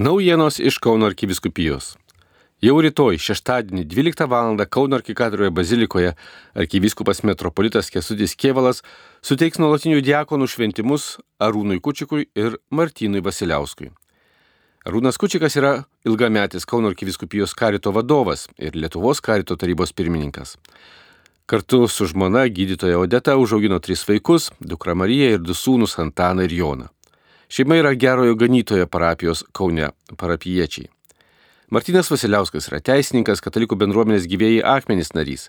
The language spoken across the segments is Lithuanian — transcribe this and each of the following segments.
Naujienos iš Kauno arkiviskupijos. Jau rytoj, šeštadienį, 12 val. Kauno arkikadroje bazilikoje arkivyskupas metropolitas Kesudis Kievalas suteiks nuolatinių diakonų šventimus Arūnui Kučikui ir Martynui Vasiliauskui. Arūnas Kučikas yra ilgametis Kauno arkiviskupijos karito vadovas ir Lietuvos karito tarybos pirmininkas. Kartu su žmona gydytoja Odeta užaugino tris vaikus - dukra Marija ir du sūnus Antaną ir Joną. Šeima yra gerojo ganytojo parapijos Kaune parapiečiai. Martinas Vasiliauskas yra teisininkas, katalikų bendruomenės gyvėjai akmenys narys.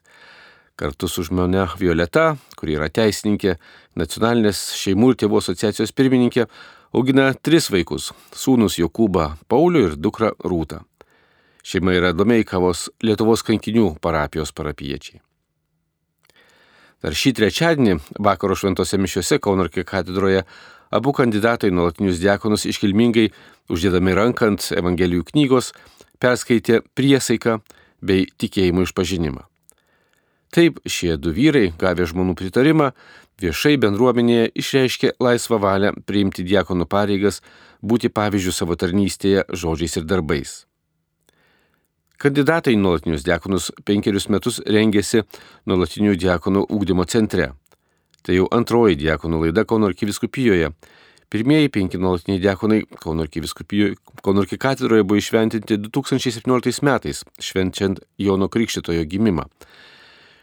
Kartu su žmona Violeta, kuri yra teisininkė, nacionalinės šeimų ir tėvų asociacijos pirmininkė, augina tris vaikus - sūnus Jokūbą Paulių ir dukrą Rūtą. Šeima yra Domeikavos Lietuvos kankinių parapijos parapiečiai. Dar šį trečiadienį vakaro šventose mišiuose Kauno arkikatedroje Abu kandidatai nuolatinius diakonus iškilmingai uždėdami rankant Evangelijų knygos perskaitė priesaiką bei tikėjimo išpažinimą. Taip šie du vyrai, gavę žmonių pritarimą, viešai bendruomenėje išreiškė laisvą valią priimti diakonų pareigas, būti pavyzdžių savo tarnystėje žodžiais ir darbais. Kandidatai nuolatinius diakonus penkerius metus rengėsi nuolatinių diakonų ūkdymo centre. Tai jau antroji diakonų laida Kauno arkiviskupijoje. Pirmieji penki nuolatiniai diakonai Kauno arkikatedroje buvo išventinti 2017 metais, švenčiant Jono Krikštitojo gimimą.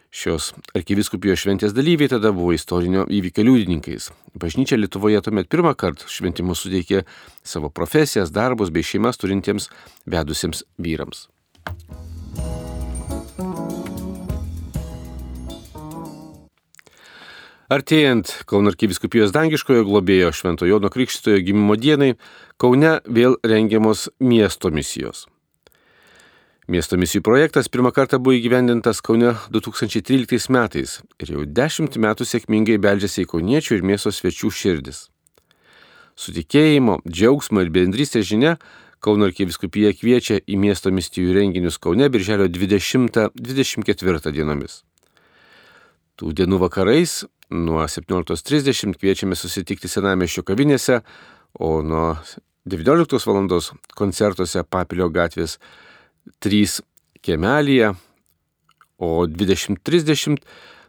Šios arkiviskupijos šventės dalyviai tada buvo istorinio įvykio liudininkais. Bažnyčia Lietuvoje tuomet pirmą kartą šventimus suteikė savo profesijas, darbus bei šeimas turintiems vedusiems vyrams. Artėjant Kauno arkiviskupijos dangiškojo globėjo Švento Jono Krikščitojo gimimo dienai, Kaune vėl rengiamos miesto misijos. Miesto misijų projektas pirmą kartą buvo įgyvendintas Kaune 2013 metais ir jau dešimt metų sėkmingai beldžiasi į kauniečių ir miesto svečių širdis. Su tikėjimo, džiaugsmo ir bendrystės žinia Kauno arkiviskupija kviečia į miesto misijų renginius Kaune birželio 20-24 dienomis. Tų dienų vakarais nuo 17.30 kviečiame susitikti senamešio kavinėse, o nuo 19 val. koncertuose Papilio gatvės 3 kiemelėje, o 20.30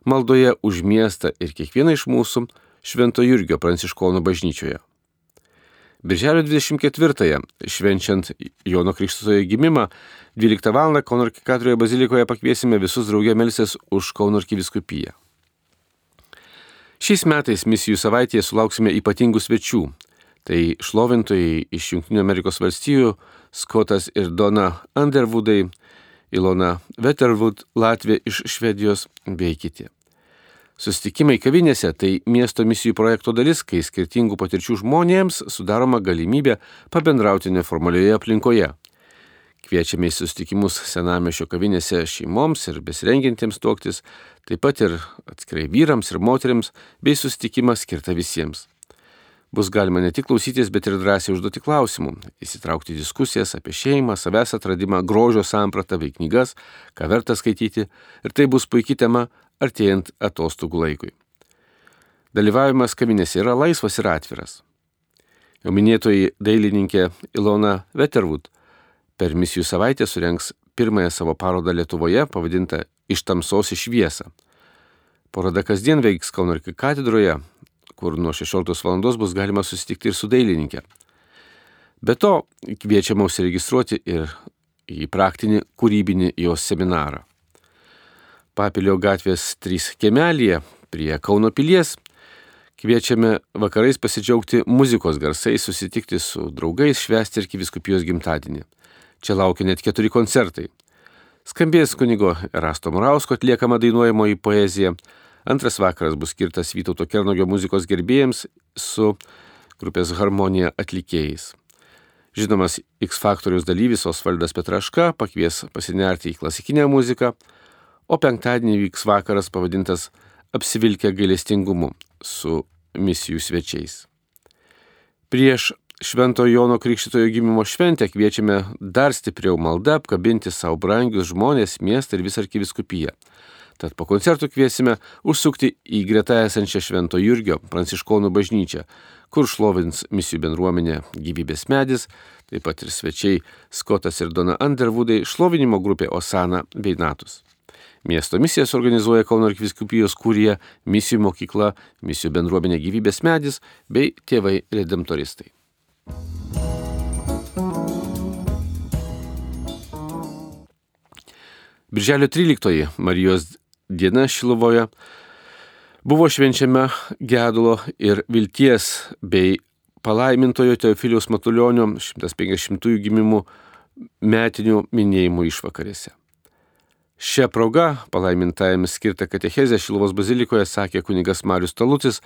maldoje už miestą ir kiekvieną iš mūsų Švento Jurgio Pranciškonų bažnyčioje. Birželio 24-ąją, švenčiant Jono Krikštojo gimimą, 12 val. Kauno arkikatoroje bazilikoje pakviesime visus draugė melsis už Kauno arkiviskupiją. Šiais metais misijų savaitėje sulauksime ypatingų svečių. Tai šlovintojai iš Junktinių Amerikos valstijų, Skotas ir Dona Underwoodai, Ilona Veterwood, Latvija iš Švedijos bei kiti. Sustikimai kavinėse tai miesto misijų projekto dalis, kai skirtingų patirčių žmonėms sudaroma galimybė pabendrauti neformalioje aplinkoje. Kviečiame į susitikimus senamešio kavinėse šeimoms ir besirengintiems tuoktis, taip pat ir atskirai vyrams ir moteriams, bei susitikimas skirta visiems. Bus galima ne tik klausytis, bet ir drąsiai užduoti klausimų, įsitraukti diskusijas apie šeimą, savęs atradimą, grožio sampratą bei knygas, ką verta skaityti, ir tai bus puikia tema artėjant atostogų laikui. Dalyvavimas kavinėse yra laisvas ir atviras. Jau minėtoji dailininkė Ilona Veterwood per misijų savaitę surenks pirmąją savo parodą Lietuvoje pavadintą Iš tamsos į šviesą. Paroda kasdien veiks Kauno katedroje, kur nuo 16 val. bus galima susitikti ir su dailininkė. Be to, kviečiama užsiregistruoti ir į praktinį kūrybinį jos seminarą. Papilio gatvės 3 kemelėje prie Kauno pilies kviečiame vakarais pasidžiaugti muzikos garsais, susitikti su draugais, švęsti ir kiviskupijos gimtadienį. Čia laukia net keturi koncertai. Skambės kunigo Erasto Murausko atliekama dainuojamoji poezija. Antras vakaras bus skirtas Vytauto Kernogio muzikos gerbėjams su grupės Harmonija atlikėjais. Žinomas X faktorius dalyvis Osvaldas Petraška pakvies pasinerti į klasikinę muziką, o penktadienį vyks vakaras pavadintas Apsivilkę gailestingumu su misijų svečiais. Prieš Švento Jono Krikštitojo gimimo šventę kviečiame dar stipriau maldą apkabinti savo brangius žmonės, miestą ir visą arkiviskupiją. Tad po koncertų kviesime užsukti į greta esančią Švento Jurgio Pranciškonų bažnyčią, kur šlovins misijų bendruomenė gyvybės medis, taip pat ir svečiai Skotas ir Dona Underwoodai, šlovinimo grupė Osana bei Natus. Miesto misijas organizuoja Kauno arkiviskupijos kūrija, misijų mokykla, misijų bendruomenė gyvybės medis bei tėvai redemptoristai. Birželio 13 Marijos diena Šilovoje buvo švenčiama gedulo ir vilties bei palaimintojo Teofiliaus Matulionio 150-ųjų gimimų metinių minėjimų išvakarėse. Šią progą palaimintajame skirtą katechezę Šilovos bazilikoje sakė kunigas Marius Talutis,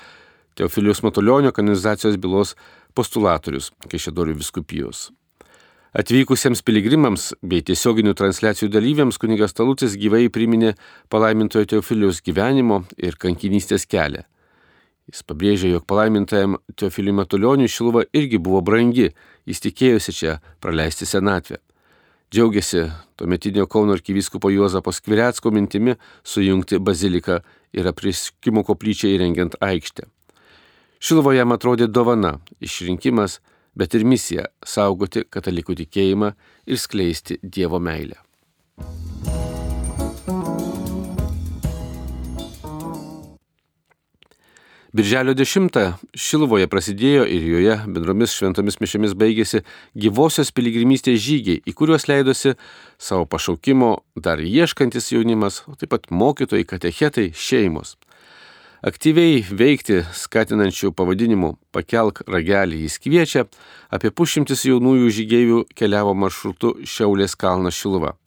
Teofiliaus Matulionio kanonizacijos bylos postulatorius Kešėdorių viskupijos. Atvykusiems piligrimams bei tiesioginių transliacijų dalyviams kunigas Talutis gyvai priminė palaimintojo Teofiliaus gyvenimo ir kankinystės kelią. Jis pabrėžė, jog palaimintajam Teofiliui Matulioniui Šiluva irgi buvo brangi, jis tikėjosi čia praleisti senatvę. Džiaugiasi tuometinio Kauno arkivyskupo Juozapo Skviretsko mintimi sujungti baziliką ir apriskimo koplyčią įrengiant aikštę. Šiluva jam atrodė dovana, išrinkimas, bet ir misija - saugoti katalikų tikėjimą ir skleisti Dievo meilę. Birželio 10 Šilvoje prasidėjo ir joje bendromis šventomis mišiomis baigėsi gyvosios piligrimystės žygiai, į kuriuos leidosi savo pašaukimo dar ieškantis jaunimas, o taip pat mokytojai, katechetai, šeimos. Aktyviai veikti skatinančių pavadinimų Pakelk ragelį jis kviečia, apie pušimtis jaunųjų žygėjų keliavo maršrutu Šiaulės kalną Šiluva.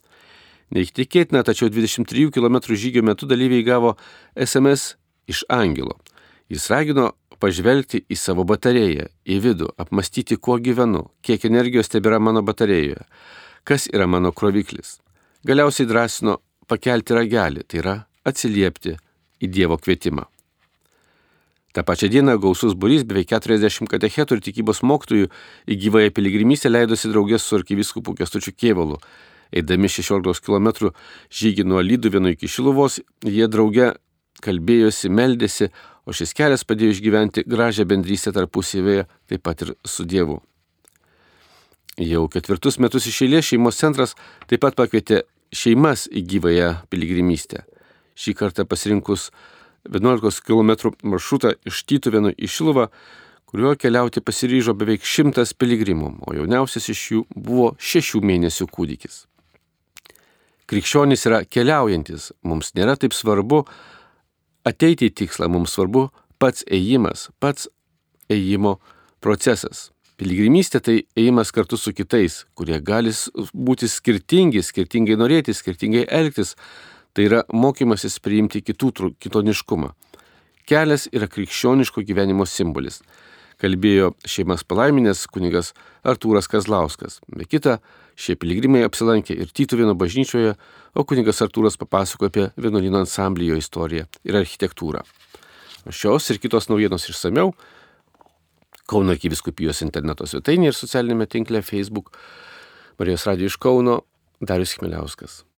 Neįtikėtina, tačiau 23 km žygio metu dalyviai gavo SMS iš Angelo. Jis ragino pažvelgti į savo batarėją, į vidų, apmastyti, kuo gyvenu, kiek energijos tebėra mano batarėjoje, kas yra mano kroviklis. Galiausiai drąsino pakelti ragelį, tai yra atsiliepti į Dievo kvietimą. Ta pačia diena gausus burys beveik 40 katechetų ir tikybos mokytojų į gyvąją piligrimystę leidosi draugės su arkiviskupu Kestučiu Kievalu. Eidami 16 km žygį nuo Lyduvėno iki Šiluvos, jie drauge kalbėjosi, meldėsi, o šis kelias padėjo išgyventi gražią bendrystę tarpusavėje, taip pat ir su Dievu. Jau ketvirtus metus iš eilės šeimos centras taip pat pakvietė šeimas į gyvąją piligrimystę. Šį kartą pasirinkus 11 km maršrutą iš Tytuvėnų į Šiluvą, kuriuo keliauti pasiryžo beveik šimtas piligrimų, o jauniausias iš jų buvo šešių mėnesių kūdikis. Krikščionys yra keliaujantis, mums nėra taip svarbu ateiti į tikslą, mums svarbu pats ėjimas, pats ėjimo procesas. Piligrimystė tai ėjimas kartu su kitais, kurie gali būti skirtingi, skirtingai norėti, skirtingai elgtis, Tai yra mokymasis priimti kitų kitoniškumą. Kelias yra krikščioniško gyvenimo simbolis. Kalbėjo šeimas palaiminės kunigas Artūras Kazlauskas. Be kita, šie piligrimai apsilankė ir Tytuvėno bažnyčioje, o kunigas Artūras papasakojo apie vienuolino ansamblijo istoriją ir architektūrą. Šios ir kitos naujienos išsameu Kauno arkiviskupijos interneto svetainėje ir socialinėme tinkle Facebook Marijos Radio iš Kauno Darius Chmeliauskas.